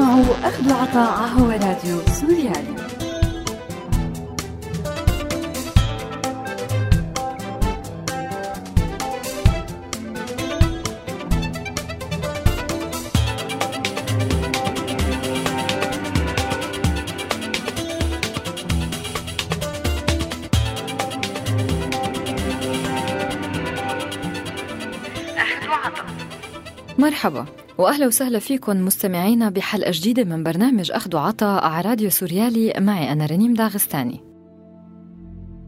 تسمعوا أخذ عطاء هو راديو سوريالي. مرحبا. وأهلا وسهلا فيكم مستمعينا بحلقة جديدة من برنامج أخذ وعطاء على راديو سوريالي. معي أنا رنيم داغستاني.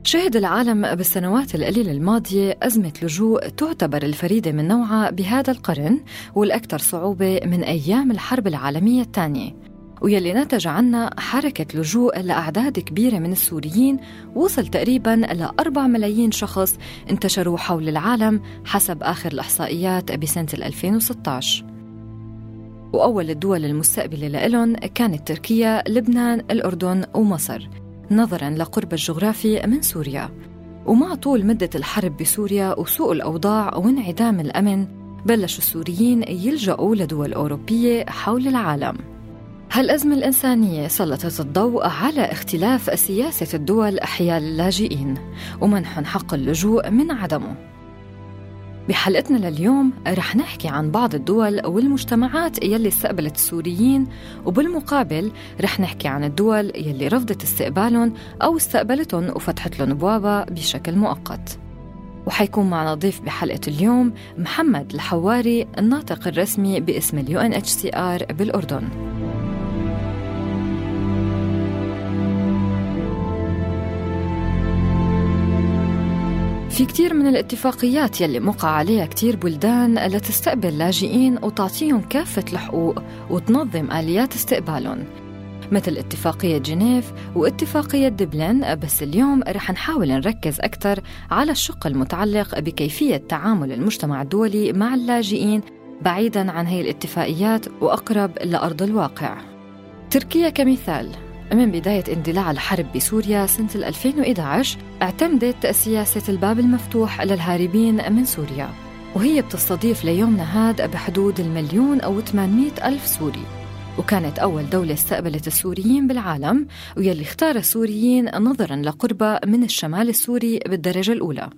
شهد العالم بالسنوات القليلة الماضية أزمة لجوء تعتبر الفريدة من نوعها بهذا القرن والأكثر صعوبة من أيام الحرب العالمية الثانية. ويلي نتج عنها حركة لجوء لأعداد كبيرة من السوريين وصل تقريبا ل 4 ملايين شخص انتشروا حول العالم حسب آخر الإحصائيات بسنة 2016 وأول الدول المستقبلة لإلهم كانت تركيا، لبنان، الأردن ومصر نظراً لقرب الجغرافي من سوريا. ومع طول مدة الحرب بسوريا وسوء الأوضاع وانعدام الأمن بلشوا السوريين يلجأوا لدول أوروبية حول العالم. هالأزمة الإنسانية سلطت الضوء على اختلاف سياسة الدول حيال اللاجئين ومنحهم حق اللجوء من عدمه. بحلقتنا لليوم رح نحكي عن بعض الدول والمجتمعات يلي استقبلت السوريين وبالمقابل رح نحكي عن الدول يلي رفضت استقبالهم أو استقبلتهم وفتحت لهم بوابة بشكل مؤقت. وحيكون معنا ضيف بحلقة اليوم محمد الحواري الناطق الرسمي باسم ال UNHCR بالأردن. في كتير من الاتفاقيات يلي موقع عليها كتير بلدان لتستقبل لاجئين وتعطيهم كافة الحقوق وتنظم آليات استقبالهم. مثل اتفاقية جنيف واتفاقية دبلن بس اليوم رح نحاول نركز أكثر على الشق المتعلق بكيفية تعامل المجتمع الدولي مع اللاجئين بعيدا عن هي الاتفاقيات وأقرب لأرض الواقع. تركيا كمثال. من بداية اندلاع الحرب بسوريا سنة 2011 اعتمدت سياسة الباب المفتوح للهاربين من سوريا وهي بتستضيف ليومنا هذا بحدود المليون أو 800 ألف سوري. وكانت أول دولة استقبلت السوريين بالعالم ويلي اختار السوريين نظرا لقربها من الشمال السوري بالدرجة الأولى.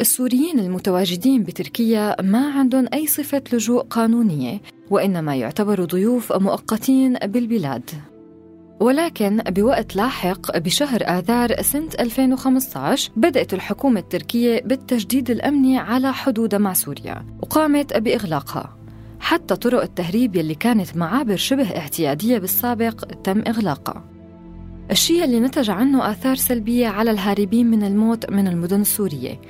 السوريين المتواجدين بتركيا ما عندهم أي صفة لجوء قانونية وإنما يعتبروا ضيوف مؤقتين بالبلاد. ولكن بوقت لاحق بشهر آذار سنة 2015 بدأت الحكومة التركية بالتجديد الأمني على حدودها مع سوريا وقامت بإغلاقها. حتى طرق التهريب يلي كانت معابر شبه اعتيادية بالسابق تم إغلاقها. الشيء اللي نتج عنه آثار سلبية على الهاربين من الموت من المدن السورية.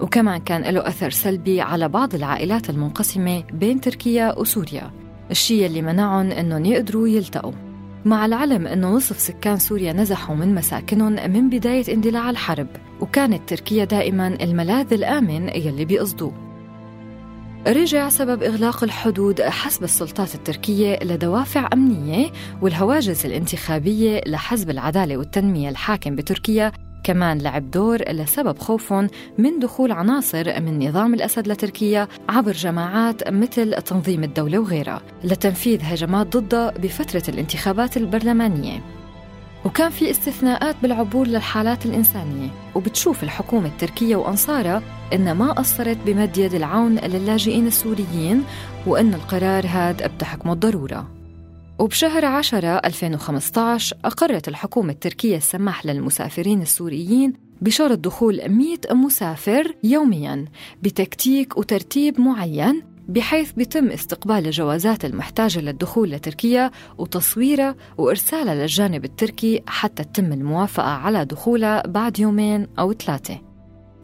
وكمان كان له أثر سلبي على بعض العائلات المنقسمة بين تركيا وسوريا. الشيء اللي منعهم أنهم يقدروا يلتقوا. مع العلم أنه نصف سكان سوريا نزحوا من مساكنهم من بداية اندلاع الحرب وكانت تركيا دائما الملاذ الآمن يلي بيقصدوه. رجع سبب إغلاق الحدود حسب السلطات التركية لدوافع أمنية والهواجس الانتخابية لحزب العدالة والتنمية الحاكم بتركيا كمان لعب دور لسبب خوفهم من دخول عناصر من نظام الأسد لتركيا عبر جماعات مثل تنظيم الدولة وغيرها لتنفيذ هجمات ضدها بفترة الانتخابات البرلمانية. وكان في استثناءات بالعبور للحالات الإنسانية وبتشوف الحكومة التركية وأنصارها إن ما قصرت بمد يد العون للاجئين السوريين وإن القرار هاد بتحكمه الضرورة. وبشهر 10 2015 أقرت الحكومة التركية السماح للمسافرين السوريين بشرط دخول 100 مسافر يوميا بتكتيك وترتيب معين بحيث بيتم استقبال الجوازات المحتاجة للدخول لتركيا وتصويرها وإرسالها للجانب التركي حتى تتم الموافقة على دخولها بعد يومين أو ثلاثة.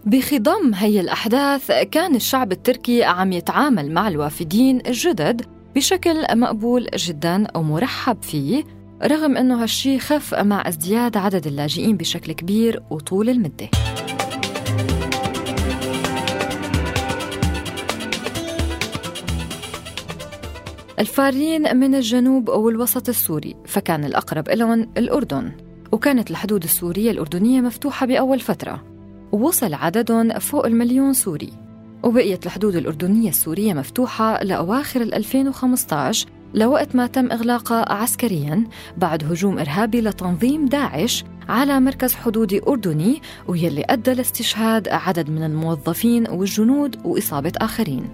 بخضم هي الأحداث كان الشعب التركي عم يتعامل مع الوافدين الجدد بشكل مقبول جدا ومرحب فيه رغم أنه هالشي خف مع ازدياد عدد اللاجئين بشكل كبير وطول المدة. الفارين من الجنوب والوسط السوري فكان الأقرب لهم الأردن وكانت الحدود السورية الأردنية مفتوحة بأول فترة. ووصل عددهم فوق المليون سوري. وبقيت الحدود الأردنية السورية مفتوحة لأواخر 2015 لوقت ما تم إغلاقها عسكريا بعد هجوم إرهابي لتنظيم داعش على مركز حدودي أردني ويلي أدى لاستشهاد عدد من الموظفين والجنود وإصابة آخرين.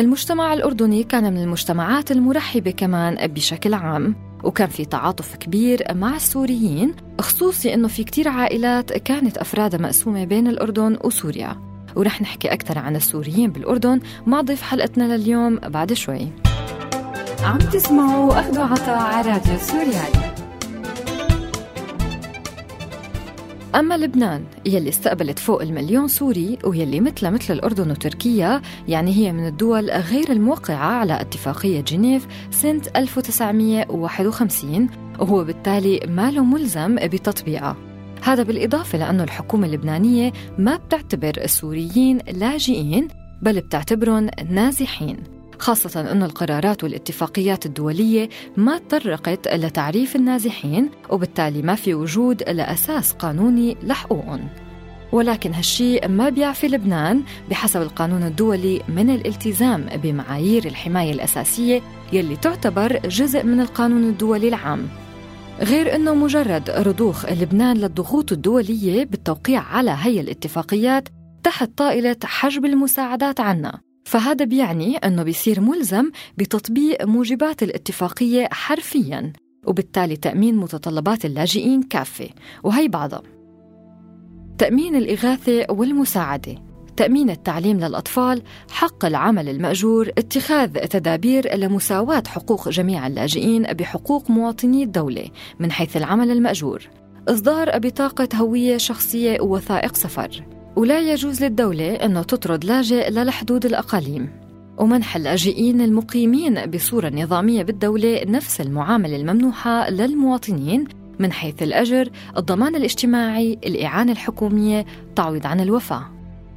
المجتمع الأردني كان من المجتمعات المرحبة كمان بشكل عام وكان في تعاطف كبير مع السوريين خصوصي أنه في كتير عائلات كانت أفرادها مقسومة بين الأردن وسوريا. ورح نحكي أكثر عن السوريين بالأردن مع ضيف حلقتنا لليوم بعد شوي. عم تسمعوا أخذوا عطاء على راديو سوريالي أما لبنان يلي استقبلت فوق المليون سوري ويلي مثل مثل الأردن وتركيا يعني هي من الدول غير الموقعة على اتفاقية جنيف سنة 1951 وهو بالتالي ما له ملزم بتطبيقها هذا بالإضافة لأنه الحكومة اللبنانية ما بتعتبر السوريين لاجئين بل بتعتبرهم نازحين خاصة أن القرارات والاتفاقيات الدولية ما تطرقت لتعريف النازحين وبالتالي ما في وجود لأساس قانوني لحقوقهم. ولكن هالشي ما بيعفي لبنان بحسب القانون الدولي من الالتزام بمعايير الحماية الأساسية يلي تعتبر جزء من القانون الدولي العام. غير أنه مجرد رضوخ لبنان للضغوط الدولية بالتوقيع على هي الاتفاقيات تحت طائلة حجب المساعدات عنا. فهذا بيعني أنه بيصير ملزم بتطبيق موجبات الاتفاقية حرفياً وبالتالي تأمين متطلبات اللاجئين كافة. وهي بعضها. تأمين الإغاثة والمساعدة. تأمين التعليم للأطفال، حق العمل المأجور، اتخاذ تدابير لمساواة حقوق جميع اللاجئين بحقوق مواطني الدولة من حيث العمل المأجور، إصدار بطاقة هوية شخصية ووثائق سفر، ولا يجوز للدولة أنه تطرد لاجئ للحدود الأقاليم. ومنح اللاجئين المقيمين بصورة نظامية بالدولة نفس المعاملة الممنوحة للمواطنين من حيث الأجر، الضمان الاجتماعي، الإعانة الحكومية، تعويض عن الوفاة.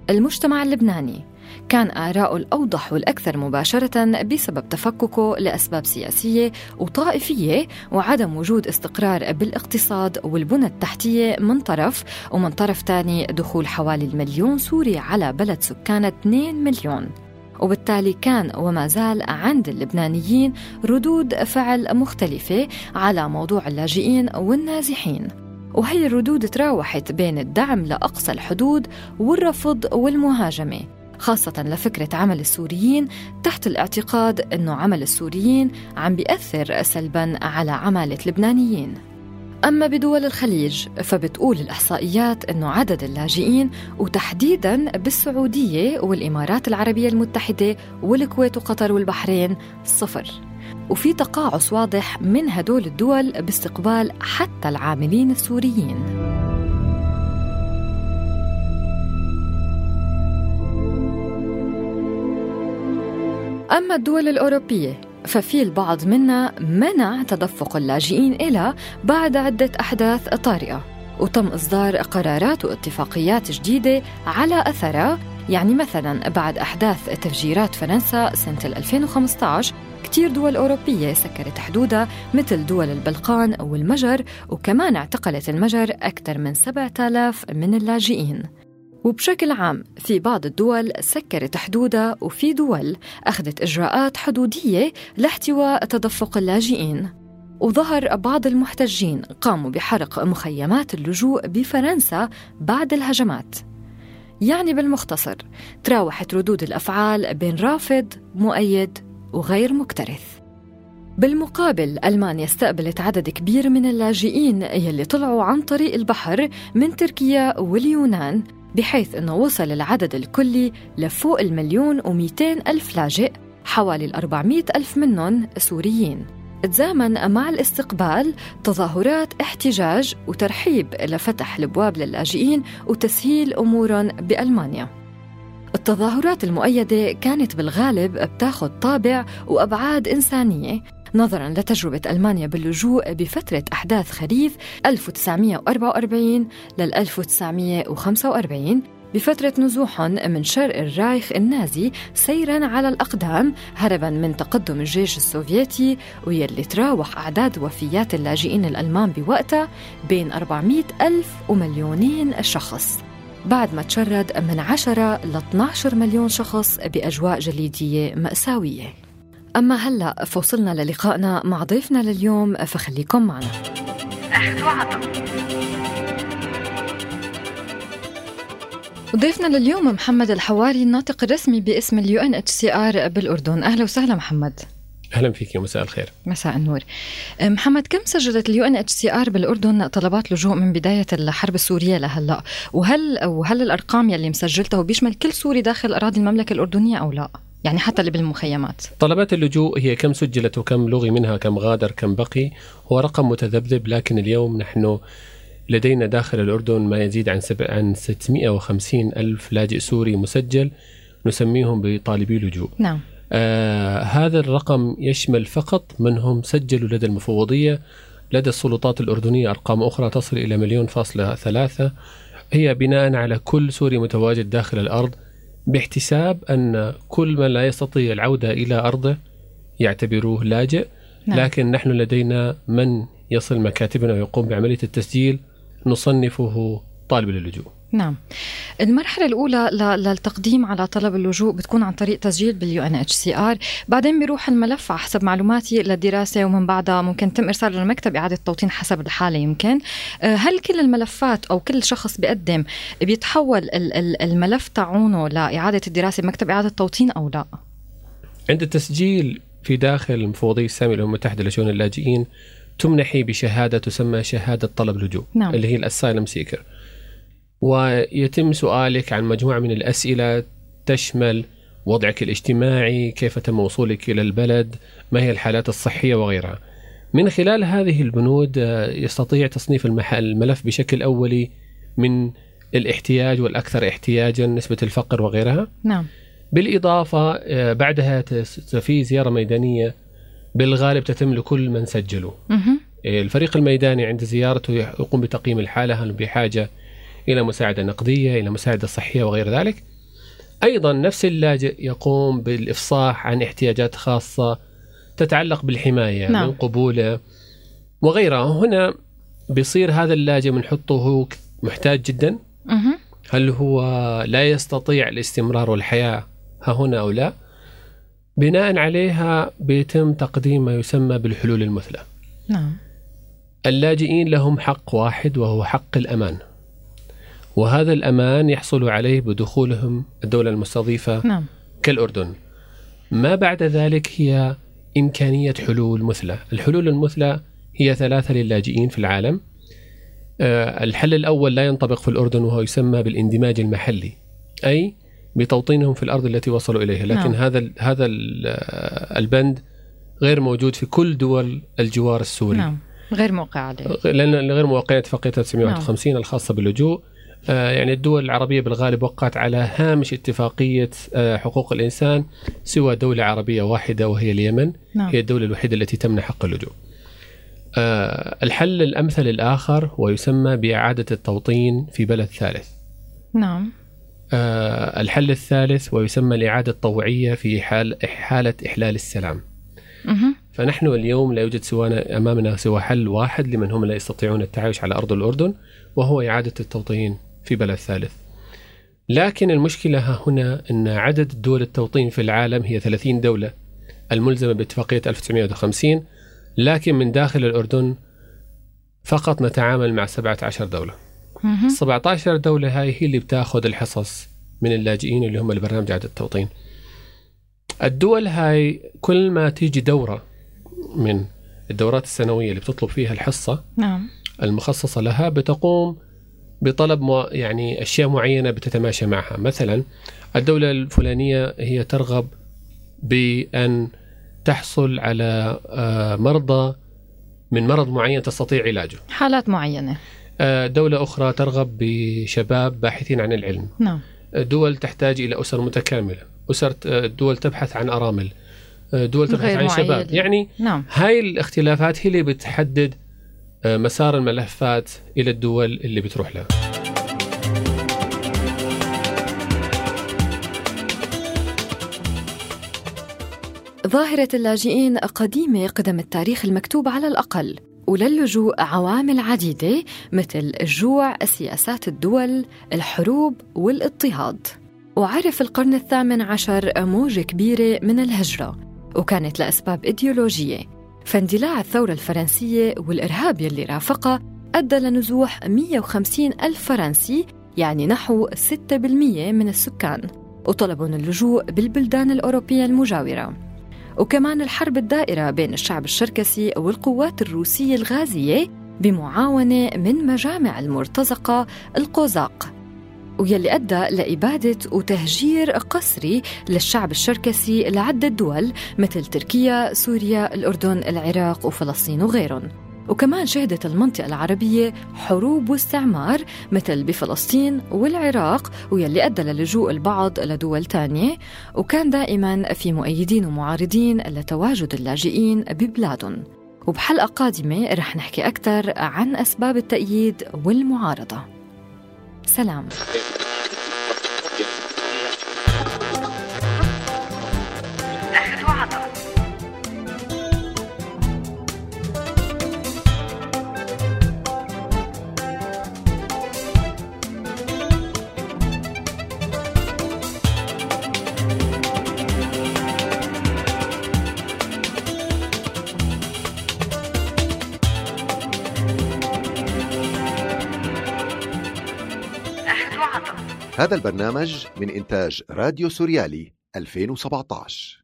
المجتمع اللبناني. كان آراءه الأوضح والأكثر مباشرة بسبب تفككه لأسباب سياسية وطائفية وعدم وجود استقرار بالاقتصاد والبنى التحتية من طرف ومن طرف ثاني دخول حوالي المليون سوري على بلد سكانه 2 مليون. وبالتالي كان وما زال عند اللبنانيين ردود فعل مختلفة على موضوع اللاجئين والنازحين. وهي الردود تراوحت بين الدعم لأقصى الحدود والرفض والمهاجمة خاصة لفكرة عمل السوريين تحت الاعتقاد أنه عمل السوريين عم بيأثر سلبا على عمالة اللبنانيين أما بدول الخليج فبتقول الإحصائيات أنه عدد اللاجئين وتحديدا بالسعودية والإمارات العربية المتحدة والكويت وقطر والبحرين صفر. وفي تقاعس واضح من هدول الدول باستقبال حتى العاملين السوريين. أما الدول الأوروبية ففي البعض منا منع تدفق اللاجئين إلى بعد عدة أحداث طارئة وتم إصدار قرارات واتفاقيات جديدة على أثرها يعني مثلا بعد أحداث تفجيرات فرنسا سنة 2015 كتير دول أوروبية سكرت حدودها مثل دول البلقان والمجر وكمان اعتقلت المجر أكثر من 7000 من اللاجئين. وبشكل عام في بعض الدول سكرت حدودها وفي دول أخذت إجراءات حدودية لاحتواء تدفق اللاجئين. وظهر بعض المحتجين قاموا بحرق مخيمات اللجوء بفرنسا بعد الهجمات. يعني بالمختصر تراوحت ردود الأفعال بين رافض مؤيد وغير مكترث بالمقابل ألمانيا استقبلت عدد كبير من اللاجئين يلي طلعوا عن طريق البحر من تركيا واليونان بحيث أنه وصل العدد الكلي لفوق المليون ومئتين ألف لاجئ حوالي الأربعمائة ألف منهم سوريين تزامن مع الاستقبال تظاهرات احتجاج وترحيب لفتح الأبواب للاجئين وتسهيل أمورهم بألمانيا. التظاهرات المؤيدة كانت بالغالب بتاخذ طابع وأبعاد إنسانية. نظرا لتجربة ألمانيا باللجوء بفترة أحداث خريف 1944 لل 1945 بفترة نزوحهم من شرق الرايخ النازي سيرا على الأقدام هربا من تقدم الجيش السوفيتي ويلي تراوح أعداد وفيات اللاجئين الألمان بوقتها بين 400 ألف ومليونين شخص. بعد ما تشرد من 10 ل 12 مليون شخص بأجواء جليدية مأساوية. أما هلأ فوصلنا للقائنا مع ضيفنا لليوم فخليكم معنا. ضيفنا لليوم محمد الحواري الناطق الرسمي باسم ال UNHCR بالأردن. أهلا وسهلا محمد. أهلا فيك مساء الخير. مساء النور. محمد كم سجلت ال UNHCR بالأردن طلبات لجوء من بداية الحرب السورية لهلا؟ وهل وهل الأرقام يلي مسجلتها بيشمل كل سوري داخل أراضي المملكة الأردنية أو لا؟ يعني حتى اللي بالمخيمات. طلبات اللجوء هي كم سجلت وكم لغي منها كم غادر كم بقي هو رقم متذبذب لكن اليوم نحن لدينا داخل الأردن ما يزيد عن سبع عن 650 ألف لاجئ سوري مسجل نسميهم بطالبي لجوء. نعم. آه هذا الرقم يشمل فقط من هم سجلوا لدى المفوضية لدى السلطات الأردنية أرقام أخرى تصل إلى مليون فاصلة ثلاثة. هي بناء على كل سوري متواجد داخل الأرض باحتساب أن كل من لا يستطيع العودة إلى أرضه يعتبروه لاجئ. نعم. لكن نحن لدينا من يصل مكاتبنا ويقوم بعملية التسجيل نصنفه طالب للجوء. نعم المرحلة الأولى للتقديم على طلب اللجوء بتكون عن طريق تسجيل بال UNHCR، بعدين بيروح الملف على حسب معلوماتي للدراسة ومن بعدها ممكن تم إرساله للمكتب إعادة توطين حسب الحالة يمكن. آه، هل كل الملفات أو كل شخص بيقدم بيتحول الملف تاعونه لإعادة الدراسة بمكتب إعادة توطين أو لا؟ عند التسجيل في داخل المفوضية السامية الأمم المتحدة لشؤون اللاجئين تمنحي بشهادة تسمى شهادة طلب لجوء نعم. اللي هي الأسايلم سيكر ويتم سؤالك عن مجموعة من الأسئلة تشمل وضعك الاجتماعي كيف تم وصولك إلى البلد ما هي الحالات الصحية وغيرها. من خلال هذه البنود آه، يستطيع تصنيف الملف بشكل أولي من الاحتياج والأكثر احتياجا نسبة الفقر وغيرها. نعم. بالإضافة آه، بعدها في زيارة ميدانية. بالغالب تتم لكل من سجلوا. إيه، الفريق الميداني عند زيارته يقوم بتقييم الحالة هل بحاجة إلى مساعدة نقدية إلى مساعدة صحية وغير ذلك. أيضا نفس اللاجئ يقوم بالإفصاح عن احتياجات خاصة تتعلق بالحماية نعم. من قبوله وغيرها. هنا بيصير هذا اللاجئ بنحطه هو محتاج جدا. هل هو لا يستطيع الاستمرار والحياة ها هنا أو لا؟ بناء عليها بيتم تقديم ما يسمى بالحلول المثلى. نعم. اللاجئين لهم حق واحد وهو حق الأمان. وهذا الأمان يحصل عليه بدخولهم الدولة المستضيفة نعم. كالأردن. ما بعد ذلك هي إمكانية حلول مثلى. الحلول المثلى هي ثلاثة للاجئين في العالم. آه، الحل الأول لا ينطبق في الأردن وهو يسمى بالاندماج المحلي أي بتوطينهم في الأرض التي وصلوا إليها. لكن نعم. هذا هذا البند غير موجود في كل دول الجوار السوري. نعم. غير موقع عليه. لأن غير موقعه اتفاقيه 1951 نعم. الخاصة باللجوء. آه يعني الدول العربية بالغالب وقعت على هامش اتفاقية آه حقوق الإنسان سوى دولة عربية واحدة وهي اليمن. نعم. هي الدولة الوحيدة التي تمنح حق اللجوء. آه الحل الأمثل الآخر ويسمى بإعادة التوطين في بلد ثالث. نعم. آه الحل الثالث ويسمى الإعادة الطوعية في حال حالة إحلال السلام. فنحن اليوم لا يوجد سوانا أمامنا سوى حل واحد لمن هم لا يستطيعون التعايش على أرض الأردن وهو إعادة التوطين. في بلد ثالث. لكن المشكلة ها هنا أن عدد دول التوطين في العالم هي 30 دولة. الملزمة باتفاقية 1950 لكن من داخل الأردن فقط نتعامل مع 17 دولة. 17 دولة هاي هي اللي بتاخذ الحصص من اللاجئين اللي هم البرنامج إعادة التوطين. الدول هاي كل ما تيجي دورة من الدورات السنوية اللي بتطلب فيها الحصة نعم. المخصصة لها بتقوم بطلب يعني أشياء معينة بتتماشى معها. مثلا الدولة الفلانية هي ترغب بأن تحصل على آه، مرضى من مرض معين تستطيع علاجه. حالات معينة. آه، دولة أخرى ترغب بشباب باحثين عن العلم. نعم. دول تحتاج إلى أسر متكاملة. أسر آه، دول تبحث عن أرامل. دول تبحث عن معين. شباب يعني نعم. هاي الاختلافات هي اللي بتحدد مسار الملفات إلى الدول اللي بتروح لها ظاهرة اللاجئين قديمة قدم التاريخ المكتوب على الأقل وللجوء عوامل عديدة مثل الجوع، سياسات الدول، الحروب والاضطهاد. وعرف القرن الثامن عشر موجة كبيرة من الهجرة وكانت لأسباب إيديولوجية فاندلاع الثورة الفرنسية والإرهاب يلي رافقها أدى لنزوح 150 ألف فرنسي يعني نحو 6% من السكان وطلبوا اللجوء بالبلدان الأوروبية المجاورة. وكمان الحرب الدائرة بين الشعب الشركسي والقوات الروسية الغازية بمعاونة من مجامع المرتزقة القوزاق. ويلي أدى لإبادة وتهجير قسري للشعب الشركسي لعدة دول مثل تركيا، سوريا، الأردن، العراق وفلسطين وغيرهم. وكمان شهدت المنطقة العربية حروب واستعمار مثل بفلسطين والعراق ويلي أدى للجوء البعض لدول تانية. وكان دائما في مؤيدين ومعارضين لتواجد اللاجئين ببلادهم. وبحلقة قادمة رح نحكي أكثر عن أسباب التأييد والمعارضة. سلام. هذا البرنامج من إنتاج راديو سوريالي 2017